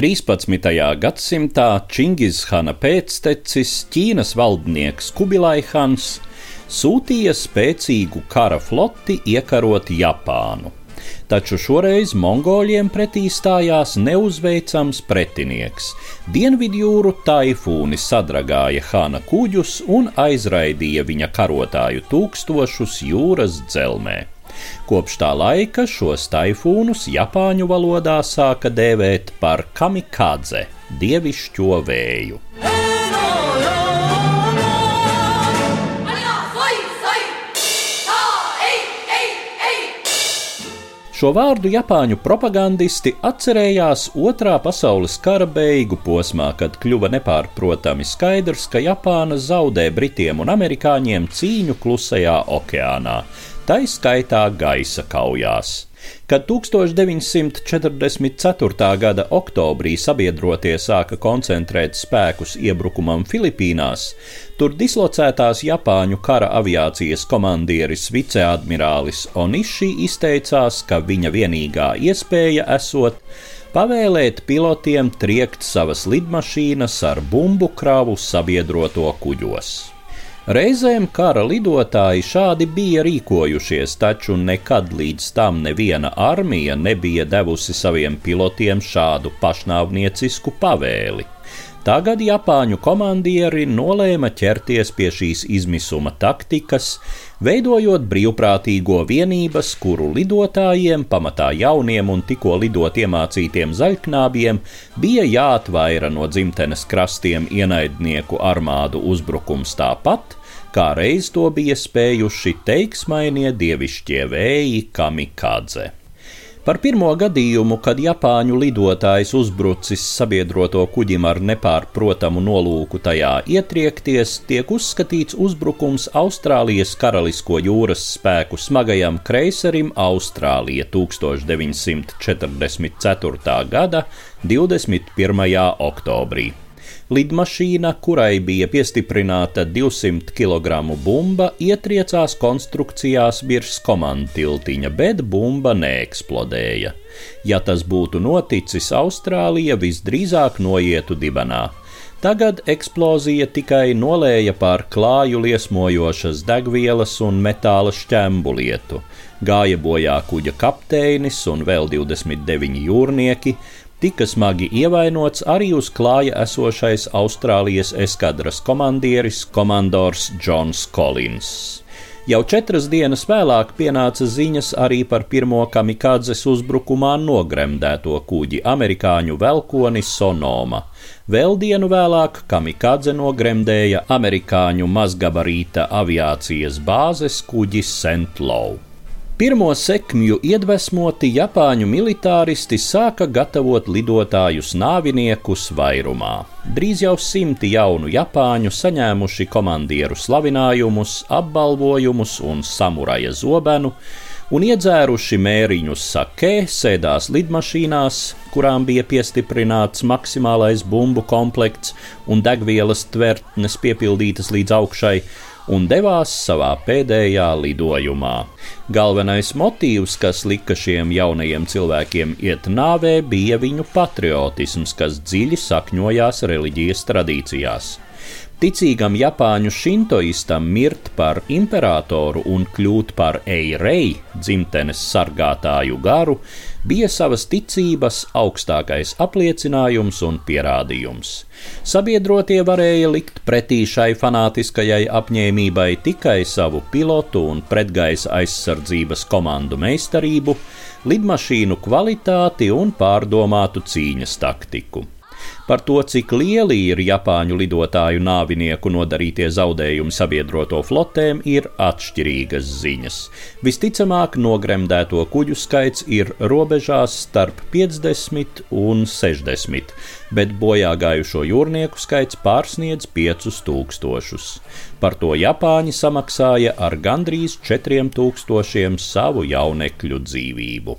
13. gadsimtā Čingizhana pēctecis Ķīnas valdnieks Kubilai-Hans sūtīja spēcīgu kara floti iekarot Japānu. Taču šoreiz mongoļiem pretī stājās neuzveicams pretinieks. Dienvidjūru taifūni sadragāja Hana kuģus un aizraidīja viņa karotāju tūkstošus jūras dzelmē. Kopš tā laika šos taifūnus Japāņu valodā sāka dēvēt par kamikadze, dievišķo vēju. Šo vārdu Japāņu propagandisti atcerējās Otrā pasaules kara beigu posmā, kad kļuva nepārprotami skaidrs, ka Japāna zaudē Britiem un Amerikāņiem cīņu klusajā okeānā tai skaitā gaisa kaujās. Kad 1944. gada oktobrī sabiedrotie sāka koncentrēt spēkus iebrukumam Filipīnās, tur dislocētās Japāņu kara aviācijas komandieris viceadmirālis Oniši izteicās, ka viņa vienīgā iespēja esot pavēlēt pilotiem triekt savas lidmašīnas ar bumbu kravu sabiedroto kuģos. Reizēm kara lidotāji šādi bija rīkojušies, taču nekad līdz tam neviena armija nebija devusi saviem pilotiem šādu pašnāvniecisku pavēli. Tagad Japāņu komandieri nolēma ķerties pie šīs izmisuma taktikas, veidojot brīvprātīgo vienības, kuru lidotājiem, pamatā jauniem un tikko lidot iemācītiem zaļknābiem, bija jāatvaira no dzimtenes krastiem ienaidnieku armādu uzbrukums tāpat, kā reiz to bija spējuši teiksmainie dievišķie vēji kamikadze. Par pirmo gadījumu, kad Japāņu lidotājs uzbrucis sabiedroto kuģim ar nepārprotamu nolūku tajā ietriekties, tiek uzskatīts uzbrukums Austrālijas karalisko jūras spēku smagajam kreiserim Austrālija 1944. gada 21. oktobrī. Lidmašīna, kurai bija piestiprināta 200 kg bumba, ietriecās konstrukcijās virs komandu tiltiņa, bet bumba neeksplodēja. Ja tas būtu noticis, Austrālija visdrīzāk noietu dibenā. Tagad eksplozija tikai nolēja pār klāju liesmojošas degvielas un metāla šķembulietu. Gāja bojā kuģa kapteinis un vēl 29 jūrnieki, tika smagi ievainots arī uz klāja esošais Austrālijas eskadras komandieris, komandors Džons Kolins. Jau četras dienas vēlāk pienāca ziņas arī par pirmo kamikādzes uzbrukumā nogremdēto kuģi amerikāņu velkoni Sonoma. Vēl dienu vēlāk kamikādze nogremdēja amerikāņu mazgabarīta aviācijas bāzes kuģi St. Louis. Pirmo sekmju iedvesmoti Japāņu militāristi sāka gatavot lidotājus nāviniekus vairumā. Drīz jau simti jaunu Japāņu saņēmuši komandieru slavinājumus, apbalvojumus un samuraja zobenu, un iedzēruši mēriņus sakē, sēdās lidmašīnās, kurām bija piestiprināts maksimālais bumbu komplekts un degvielas tvertnes piepildītas līdz augšai, un devās savā pēdējā lidojumā. Galvenais motīvs, kas lika šiem jaunajiem cilvēkiem iet nāvē, bija viņu patriotisms, kas dziļi sakņojās reliģijas tradīcijās. Ticīgam Japāņu šintoistam mirt par imperatoru un kļūt par eirei, dzimtenes sargātāju garu, bija savas ticības augstākais apliecinājums un pierādījums. Sabiedrotie varēja likt pretī šai fanātiskajai apņēmībai tikai savu pilotu un pretgaisa aizsardzības komandu meistarību, lidmašīnu kvalitāti un pārdomātu cīņas taktiku. Par to, cik lieli ir Japāņu lidotāju nāvinieku nodarītie zaudējumi sabiedroto flotēm, ir atšķirīgas ziņas. Visticamāk, nogremdēto kuģu skaits ir robežās starp 50 un 60, bet bojā gājušo jūrnieku skaits pārsniedz 5000. Par to Japāņi samaksāja ar gandrīz 4000 savu jaunekļu dzīvību.